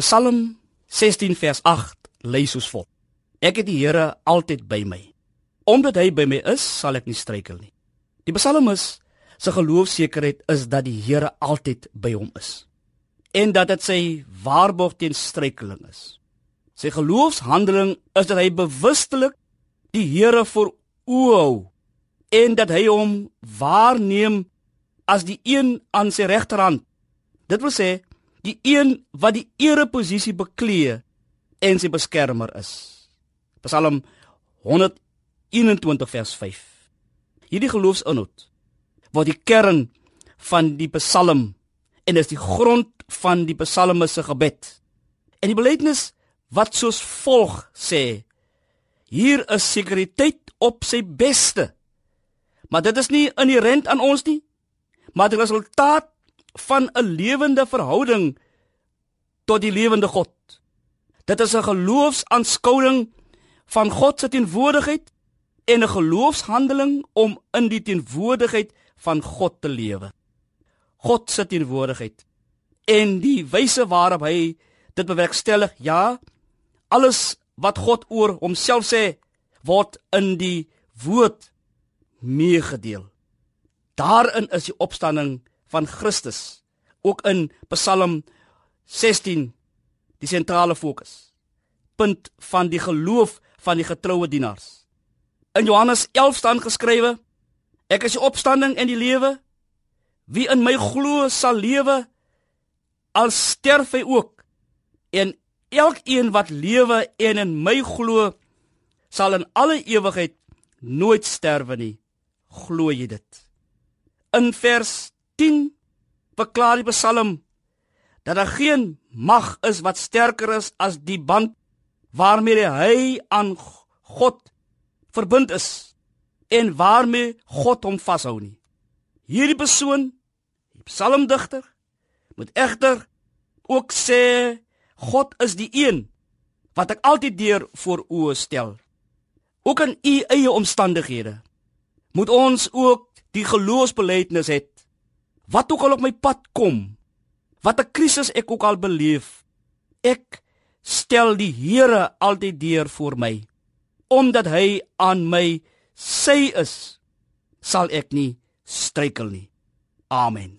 Psalm 16 vers 8 lees soos volg: Ek het die Here altyd by my. Omdat hy by my is, sal ek nie struikel nie. Die psalmis se geloofsekerheid is dat die Here altyd by hom is en dat dit sy waarborg teen struikeling is. Sy geloofshandeling is dat hy bewustelik die Here voor oë hou en dat hy hom waarneem as die een aan sy regterhand. Dit wil sê die een wat die ereposisie beklee en sy beskermer is. Psalm 121 vers 5. Hierdie geloofsinhoud word die kern van die Psalm en is die grond van die Psalmis se gebed. En die belydenis wat soos volg sê: Hier is sekuriteit op sy beste. Maar dit is nie inherent aan ons nie, maar die resultaat van 'n lewende verhouding tot die lewende God. Dit is 'n geloofsaanskouing van God se teenwoordigheid en 'n geloofshandeling om in die teenwoordigheid van God te lewe. God se teenwoordigheid en die wyse waarop hy dit bewerkstellig. Ja, alles wat God oor homself sê, word in die woord meegedeel. Daarin is die opstanding van Christus ook in Psalm 16 die sentrale fokus punt van die geloof van die getroue dienaars. In Johannes 11 staan geskrywe: Ek is die opstanding en die lewe. Wie in my glo sal lewe al sterf hy ook. En elkeen wat lewe en in my glo sal in alle ewigheid nooit sterwe nie. Glo jy dit? In vers 10 verklaar die Psalm dat daar geen mag is wat sterker is as die band waarmee hy aan God verbind is en waarmee God hom vashou nie. Hierdie persoon, die psalmdigter, moet egter ook sê God is die een wat ek altyd deur voor oë stel. Ook in u eie omstandighede moet ons ook die geloofsbelijdenis hê wat ook al op my pad kom, wat 'n krisis ek ook al beleef, ek stel die Here altyd deur vir my, omdat hy aan my sy is, sal ek nie struikel nie. Amen.